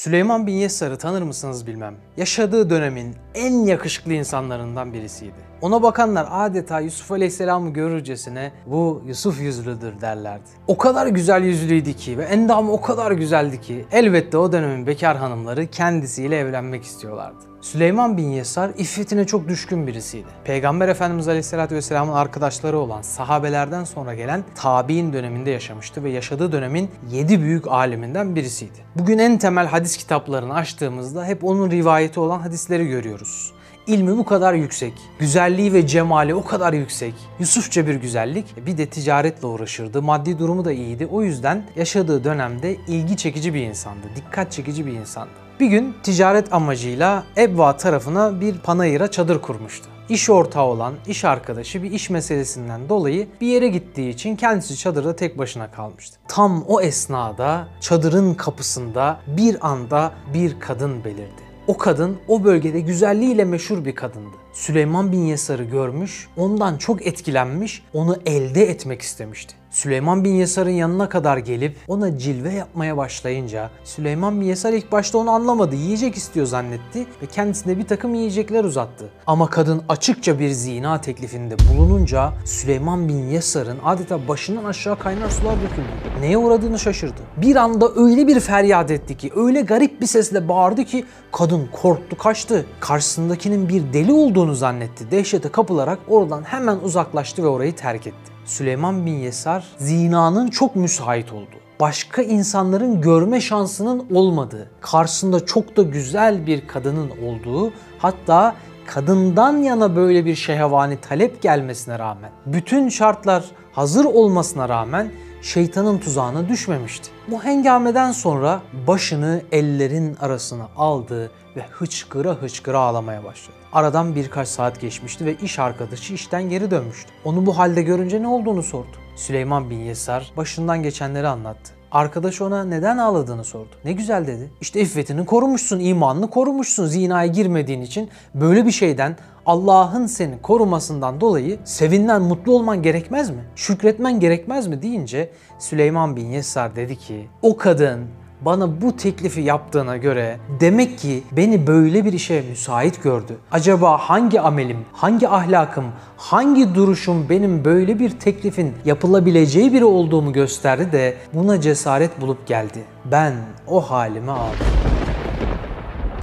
Süleyman bin Yesar'ı tanır mısınız bilmem. Yaşadığı dönemin en yakışıklı insanlarından birisiydi. Ona bakanlar adeta Yusuf Aleyhisselam'ı görürcesine bu Yusuf yüzlüdür derlerdi. O kadar güzel yüzlüydü ki ve endamı o kadar güzeldi ki elbette o dönemin bekar hanımları kendisiyle evlenmek istiyorlardı. Süleyman bin Yesar iffetine çok düşkün birisiydi. Peygamber Efendimiz Aleyhisselatü Vesselam'ın arkadaşları olan sahabelerden sonra gelen tabi'in döneminde yaşamıştı ve yaşadığı dönemin 7 büyük aliminden birisiydi. Bugün en temel hadis kitaplarını açtığımızda hep onun rivayeti olan hadisleri görüyoruz. İlmi bu kadar yüksek, güzelliği ve cemali o kadar yüksek. Yusufça bir güzellik, bir de ticaretle uğraşırdı. Maddi durumu da iyiydi. O yüzden yaşadığı dönemde ilgi çekici bir insandı, dikkat çekici bir insandı. Bir gün ticaret amacıyla Ebva tarafına bir panayıra çadır kurmuştu. İş ortağı olan iş arkadaşı bir iş meselesinden dolayı bir yere gittiği için kendisi çadırda tek başına kalmıştı. Tam o esnada çadırın kapısında bir anda bir kadın belirdi. O kadın o bölgede güzelliğiyle meşhur bir kadındı. Süleyman bin Yesar'ı görmüş, ondan çok etkilenmiş, onu elde etmek istemişti. Süleyman bin Yesar'ın yanına kadar gelip ona cilve yapmaya başlayınca Süleyman bin Yesar ilk başta onu anlamadı. Yiyecek istiyor zannetti ve kendisine bir takım yiyecekler uzattı. Ama kadın açıkça bir zina teklifinde bulununca Süleyman bin Yesar'ın adeta başından aşağı kaynar sular döküldü. Neye uğradığını şaşırdı. Bir anda öyle bir feryat etti ki, öyle garip bir sesle bağırdı ki kadın korktu kaçtı. Karşısındakinin bir deli olduğunu zannetti. Dehşete kapılarak oradan hemen uzaklaştı ve orayı terk etti. Süleyman bin Yesar zinanın çok müsait olduğu, başka insanların görme şansının olmadığı, karşısında çok da güzel bir kadının olduğu, hatta kadından yana böyle bir şehvani talep gelmesine rağmen, bütün şartlar hazır olmasına rağmen şeytanın tuzağına düşmemişti. Bu hengameden sonra başını ellerin arasına aldı ve hıçkıra hıçkıra ağlamaya başladı. Aradan birkaç saat geçmişti ve iş arkadaşı işten geri dönmüştü. Onu bu halde görünce ne olduğunu sordu. Süleyman bin Yesar başından geçenleri anlattı. Arkadaş ona neden ağladığını sordu. Ne güzel dedi. İşte iffetini korumuşsun, imanını korumuşsun zinaya girmediğin için. Böyle bir şeyden Allah'ın seni korumasından dolayı sevinmen, mutlu olman gerekmez mi? Şükretmen gerekmez mi deyince Süleyman bin Yesar dedi ki o kadın bana bu teklifi yaptığına göre demek ki beni böyle bir işe müsait gördü. Acaba hangi amelim, hangi ahlakım, hangi duruşum benim böyle bir teklifin yapılabileceği biri olduğumu gösterdi de buna cesaret bulup geldi. Ben o halime aldım.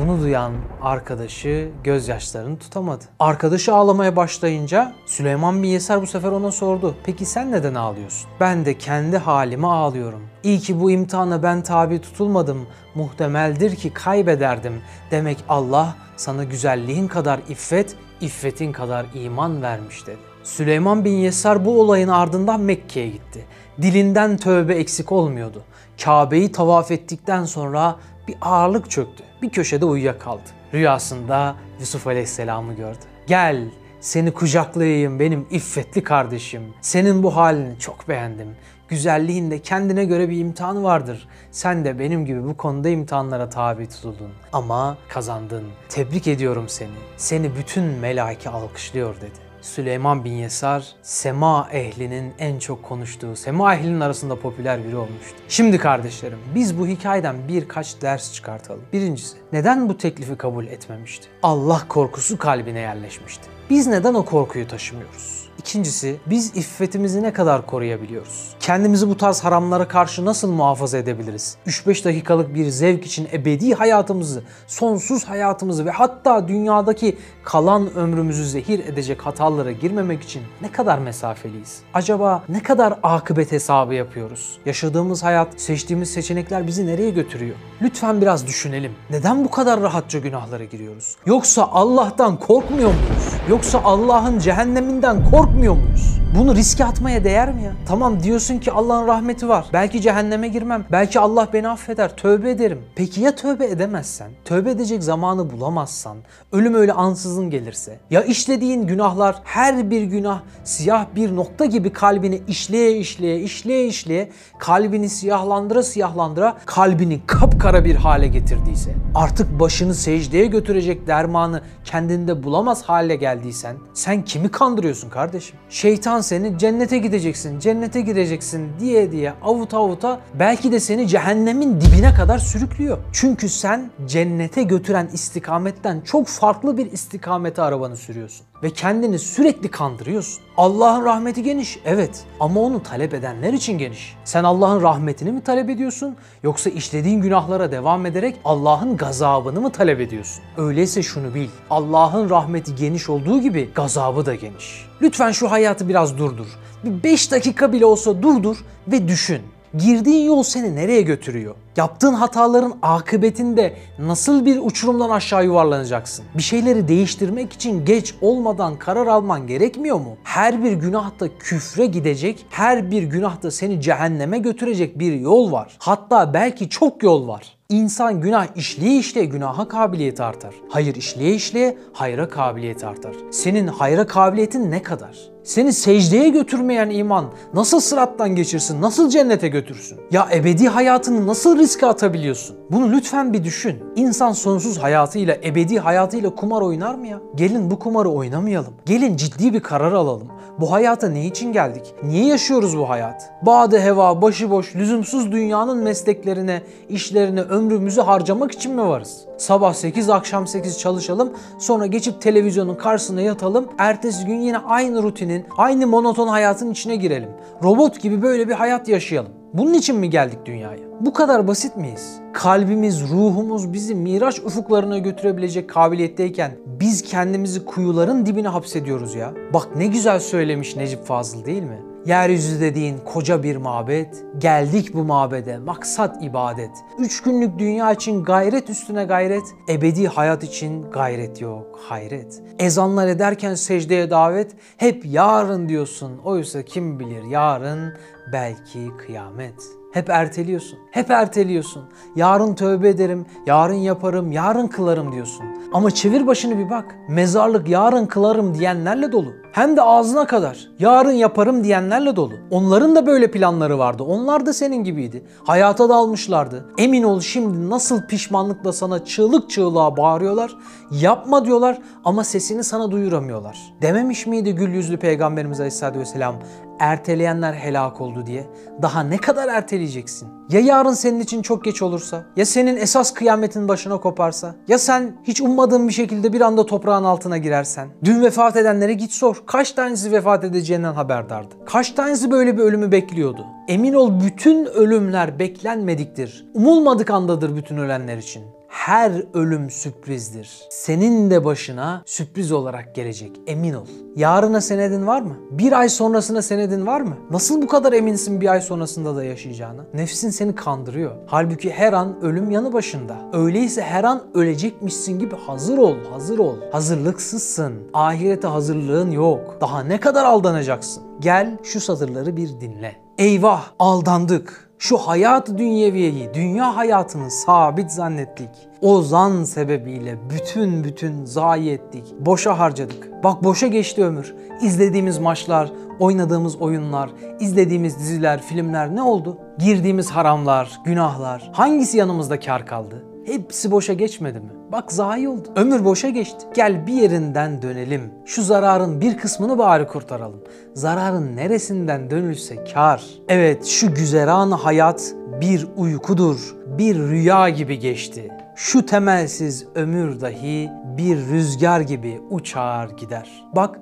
Bunu duyan arkadaşı gözyaşlarını tutamadı. Arkadaşı ağlamaya başlayınca Süleyman bin Yesar bu sefer ona sordu. Peki sen neden ağlıyorsun? Ben de kendi halime ağlıyorum. İyi ki bu imtihana ben tabi tutulmadım. Muhtemeldir ki kaybederdim. Demek Allah sana güzelliğin kadar iffet, iffetin kadar iman vermiş dedi. Süleyman bin Yesar bu olayın ardından Mekke'ye gitti. Dilinden tövbe eksik olmuyordu. Kabe'yi tavaf ettikten sonra bir ağırlık çöktü. Bir köşede uyuyakaldı. Rüyasında Yusuf Aleyhisselam'ı gördü. Gel seni kucaklayayım benim iffetli kardeşim. Senin bu halini çok beğendim. Güzelliğinde kendine göre bir imtihanı vardır. Sen de benim gibi bu konuda imtihanlara tabi tutuldun. Ama kazandın. Tebrik ediyorum seni. Seni bütün melaike alkışlıyor dedi. Süleyman bin Yesar, sema ehlinin en çok konuştuğu, sema ehlinin arasında popüler biri olmuştu. Şimdi kardeşlerim, biz bu hikayeden birkaç ders çıkartalım. Birincisi, neden bu teklifi kabul etmemişti? Allah korkusu kalbine yerleşmişti. Biz neden o korkuyu taşımıyoruz? İkincisi, biz iffetimizi ne kadar koruyabiliyoruz? Kendimizi bu tarz haramlara karşı nasıl muhafaza edebiliriz? 3-5 dakikalık bir zevk için ebedi hayatımızı, sonsuz hayatımızı ve hatta dünyadaki kalan ömrümüzü zehir edecek hatalara girmemek için ne kadar mesafeliyiz? Acaba ne kadar akıbet hesabı yapıyoruz? Yaşadığımız hayat, seçtiğimiz seçenekler bizi nereye götürüyor? Lütfen biraz düşünelim. Neden bu kadar rahatça günahlara giriyoruz? Yoksa Allah'tan korkmuyor muyuz? Yoksa Allah'ın cehenneminden korkmuyor muyuz? Bunu riske atmaya değer mi ya? Tamam diyorsun ki Allah'ın rahmeti var. Belki cehenneme girmem. Belki Allah beni affeder. Tövbe ederim. Peki ya tövbe edemezsen? Tövbe edecek zamanı bulamazsan? Ölüm öyle ansızın gelirse? Ya işlediğin günahlar her bir günah siyah bir nokta gibi kalbini işleye işleye işleye işleye kalbini siyahlandıra siyahlandıra kalbini kapkara bir hale getirdiyse artık başını secdeye götürecek dermanı kendinde bulamaz hale geldiysen sen kimi kandırıyorsun kardeşim? Şeytan seni cennete gideceksin, cennete gireceksin diye diye avuta avuta belki de seni cehennemin dibine kadar sürüklüyor. Çünkü sen cennete götüren istikametten çok farklı bir istikamete arabanı sürüyorsun. Ve kendini sürekli kandırıyorsun. Allah'ın rahmeti geniş, evet ama onu talep edenler için geniş. Sen Allah'ın rahmetini mi talep ediyorsun yoksa işlediğin günahlara devam ederek Allah'ın gazabını mı talep ediyorsun? Öyleyse şunu bil, Allah'ın rahmeti geniş olduğu gibi gazabı da geniş. Lütfen şu hayatı biraz durdur. Bir 5 dakika bile olsa durdur ve düşün. Girdiğin yol seni nereye götürüyor? Yaptığın hataların akıbetinde nasıl bir uçurumdan aşağı yuvarlanacaksın? Bir şeyleri değiştirmek için geç olmadan karar alman gerekmiyor mu? Her bir günahta küfre gidecek, her bir günahta seni cehenneme götürecek bir yol var. Hatta belki çok yol var. İnsan günah işleye işleye günaha kabiliyeti artar. Hayır işleye işleye hayra kabiliyeti artar. Senin hayra kabiliyetin ne kadar? Seni secdeye götürmeyen iman nasıl sırattan geçirsin, nasıl cennete götürsün? Ya ebedi hayatını nasıl riske atabiliyorsun? Bunu lütfen bir düşün. İnsan sonsuz hayatıyla, ebedi hayatıyla kumar oynar mı ya? Gelin bu kumarı oynamayalım. Gelin ciddi bir karar alalım. Bu hayata ne için geldik? Niye yaşıyoruz bu hayat? Bade heva, başıboş, lüzumsuz dünyanın mesleklerine, işlerine, ömrümüzü harcamak için mi varız? Sabah 8, akşam 8 çalışalım, sonra geçip televizyonun karşısına yatalım, ertesi gün yine aynı rutinin, aynı monoton hayatın içine girelim. Robot gibi böyle bir hayat yaşayalım. Bunun için mi geldik dünyaya? Bu kadar basit miyiz? Kalbimiz, ruhumuz bizi miraç ufuklarına götürebilecek kabiliyetteyken biz kendimizi kuyuların dibine hapsediyoruz ya. Bak ne güzel söylemiş Necip Fazıl değil mi? Yeryüzü dediğin koca bir mabet, geldik bu mabede, maksat ibadet. Üç günlük dünya için gayret üstüne gayret, ebedi hayat için gayret yok, hayret. Ezanlar ederken secdeye davet, hep yarın diyorsun. Oysa kim bilir yarın belki kıyamet. Hep erteliyorsun. Hep erteliyorsun. Yarın tövbe ederim, yarın yaparım, yarın kılarım diyorsun. Ama çevir başını bir bak. Mezarlık yarın kılarım diyenlerle dolu. Hem de ağzına kadar. Yarın yaparım diyenlerle dolu. Onların da böyle planları vardı. Onlar da senin gibiydi. Hayata dalmışlardı. Emin ol şimdi nasıl pişmanlıkla sana çığlık çığlığa bağırıyorlar. Yapma diyorlar ama sesini sana duyuramıyorlar. Dememiş miydi gül yüzlü Peygamberimiz Aleyhisselatü Vesselam erteleyenler helak oldu diye. Daha ne kadar erteleyeceksin? Ya yarın senin için çok geç olursa? Ya senin esas kıyametin başına koparsa? Ya sen hiç ummadığın bir şekilde bir anda toprağın altına girersen? Dün vefat edenlere git sor. Kaç tanesi vefat edeceğinden haberdardı? Kaç tanesi böyle bir ölümü bekliyordu? Emin ol bütün ölümler beklenmediktir. Umulmadık andadır bütün ölenler için her ölüm sürprizdir. Senin de başına sürpriz olarak gelecek emin ol. Yarına senedin var mı? Bir ay sonrasına senedin var mı? Nasıl bu kadar eminsin bir ay sonrasında da yaşayacağını? Nefsin seni kandırıyor. Halbuki her an ölüm yanı başında. Öyleyse her an ölecekmişsin gibi hazır ol, hazır ol. Hazırlıksızsın. Ahirete hazırlığın yok. Daha ne kadar aldanacaksın? Gel şu satırları bir dinle. Eyvah aldandık. Şu hayat dünyeviyeyi, dünya hayatını sabit zannettik. O zan sebebiyle bütün bütün zayi ettik. Boşa harcadık. Bak boşa geçti ömür. İzlediğimiz maçlar, oynadığımız oyunlar, izlediğimiz diziler, filmler ne oldu? Girdiğimiz haramlar, günahlar. Hangisi yanımızda kar kaldı? Hepsi boşa geçmedi mi? Bak zayi oldu. Ömür boşa geçti. Gel bir yerinden dönelim. Şu zararın bir kısmını bari kurtaralım. Zararın neresinden dönülse kar. Evet şu güzeran hayat bir uykudur. Bir rüya gibi geçti. Şu temelsiz ömür dahi bir rüzgar gibi uçar gider. Bak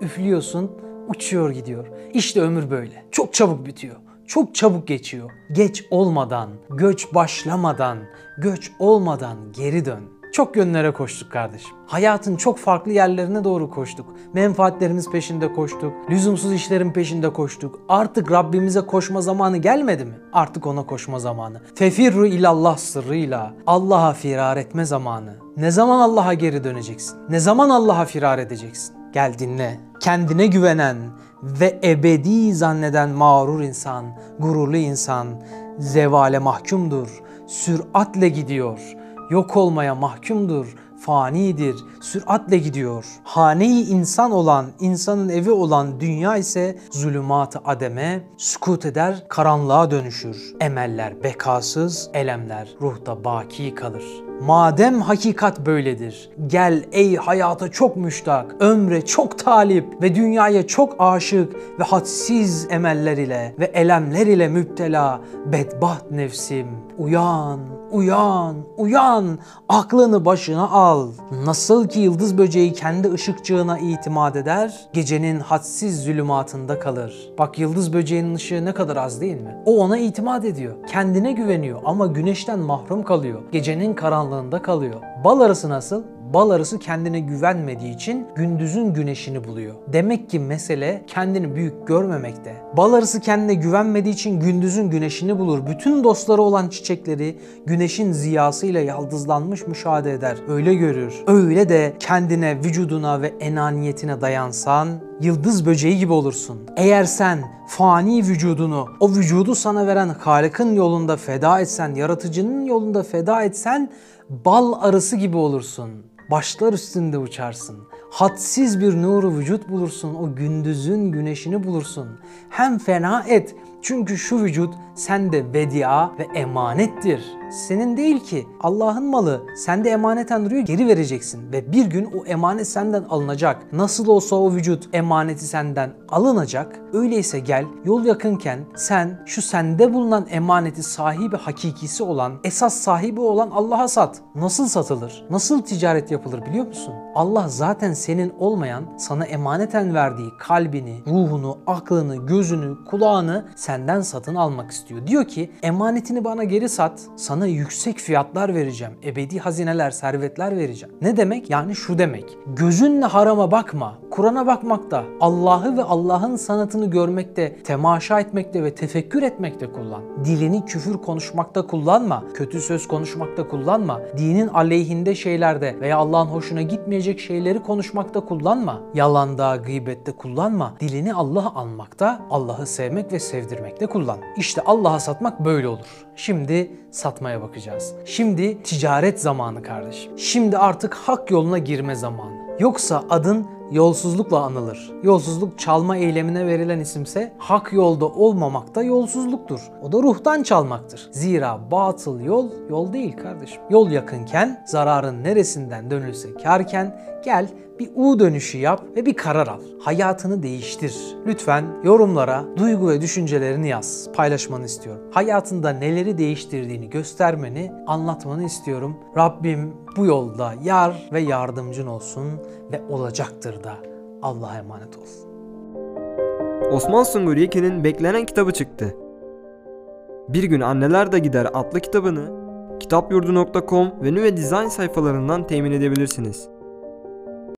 üflüyorsun uçuyor gidiyor. İşte ömür böyle. Çok çabuk bitiyor çok çabuk geçiyor. Geç olmadan, göç başlamadan, göç olmadan geri dön. Çok yönlere koştuk kardeşim. Hayatın çok farklı yerlerine doğru koştuk. Menfaatlerimiz peşinde koştuk. Lüzumsuz işlerin peşinde koştuk. Artık Rabbimize koşma zamanı gelmedi mi? Artık ona koşma zamanı. Fefirru ilallah sırrıyla Allah'a firar etme zamanı. Ne zaman Allah'a geri döneceksin? Ne zaman Allah'a firar edeceksin? Gel dinle. Kendine güvenen ve ebedi zanneden mağrur insan, gururlu insan zevale mahkumdur. Süratle gidiyor. Yok olmaya mahkumdur. fanidir, süratle gidiyor. Haneyi insan olan, insanın evi olan dünya ise zulümat-ı ademe, sükut eder, karanlığa dönüşür. Emeller bekasız, elemler ruhta baki kalır. Madem hakikat böyledir, gel ey hayata çok müştak, ömre çok talip ve dünyaya çok aşık ve hadsiz emeller ile ve elemler ile müptela bedbaht nefsim. Uyan, uyan, uyan, aklını başına al. Nasıl ki yıldız böceği kendi ışıkçığına itimat eder, gecenin hadsiz zulümatında kalır. Bak yıldız böceğinin ışığı ne kadar az değil mi? O ona itimat ediyor, kendine güveniyor ama güneşten mahrum kalıyor. Gecenin karanlığında kalıyor. Bal arısı nasıl? Bal arısı kendine güvenmediği için gündüzün güneşini buluyor. Demek ki mesele kendini büyük görmemekte. Bal arısı kendine güvenmediği için gündüzün güneşini bulur. Bütün dostları olan çiçekleri güneşin ziyasıyla yaldızlanmış müşahede eder. Öyle görür. Öyle de kendine, vücuduna ve enaniyetine dayansan yıldız böceği gibi olursun. Eğer sen fani vücudunu, o vücudu sana veren Halık'ın yolunda feda etsen, yaratıcının yolunda feda etsen bal arısı gibi olursun. Başlar üstünde uçarsın. Hadsiz bir nuru vücut bulursun. O gündüzün güneşini bulursun. Hem fena et. Çünkü şu vücut sende vedia ve emanettir. Senin değil ki Allah'ın malı. Sende emaneten duruyor geri vereceksin. Ve bir gün o emanet senden alınacak. Nasıl olsa o vücut emaneti senden alınacak. Öyleyse gel yol yakınken sen şu sende bulunan emaneti sahibi hakikisi olan, esas sahibi olan Allah'a sat. Nasıl satılır? Nasıl ticaret yapılır biliyor musun? Allah zaten senin olmayan, sana emaneten verdiği kalbini, ruhunu, aklını, gözünü, kulağını senden satın almak istiyor. Diyor ki emanetini bana geri sat, sana yüksek fiyatlar vereceğim, ebedi hazineler, servetler vereceğim. Ne demek? Yani şu demek. Gözünle harama bakma, Kur'an'a bakmakta, Allah'ı ve Allah'ın sanatını görmekte, temaşa etmekte ve tefekkür etmekte kullan. Dilini küfür konuşmakta kullanma, kötü söz konuşmakta kullanma, dinin aleyhinde şeylerde veya Allah'ın hoşuna gitmeyecek şeyleri konuşmakta kullanma. Yalanda, gıybette kullanma. Dilini Allah'a almakta, Allah'ı sevmek ve sevdirmekte kullan. İşte Allah'a satmak böyle olur. Şimdi satmaya bakacağız. Şimdi ticaret zamanı kardeşim. Şimdi artık hak yoluna girme zamanı. Yoksa adın yolsuzlukla anılır. Yolsuzluk çalma eylemine verilen isimse hak yolda olmamak da yolsuzluktur. O da ruhtan çalmaktır. Zira batıl yol yol değil kardeşim. Yol yakınken zararın neresinden dönülse karken gel bir U dönüşü yap ve bir karar al. Hayatını değiştir. Lütfen yorumlara duygu ve düşüncelerini yaz. Paylaşmanı istiyorum. Hayatında neleri değiştirdiğini göstermeni, anlatmanı istiyorum. Rabbim bu yolda yar ve yardımcın olsun ve olacaktır da. Allah'a emanet ol. Osman Sungur Yekin'in beklenen kitabı çıktı. Bir gün Anneler de Gider adlı kitabını kitapyurdu.com ve Nüve Design sayfalarından temin edebilirsiniz.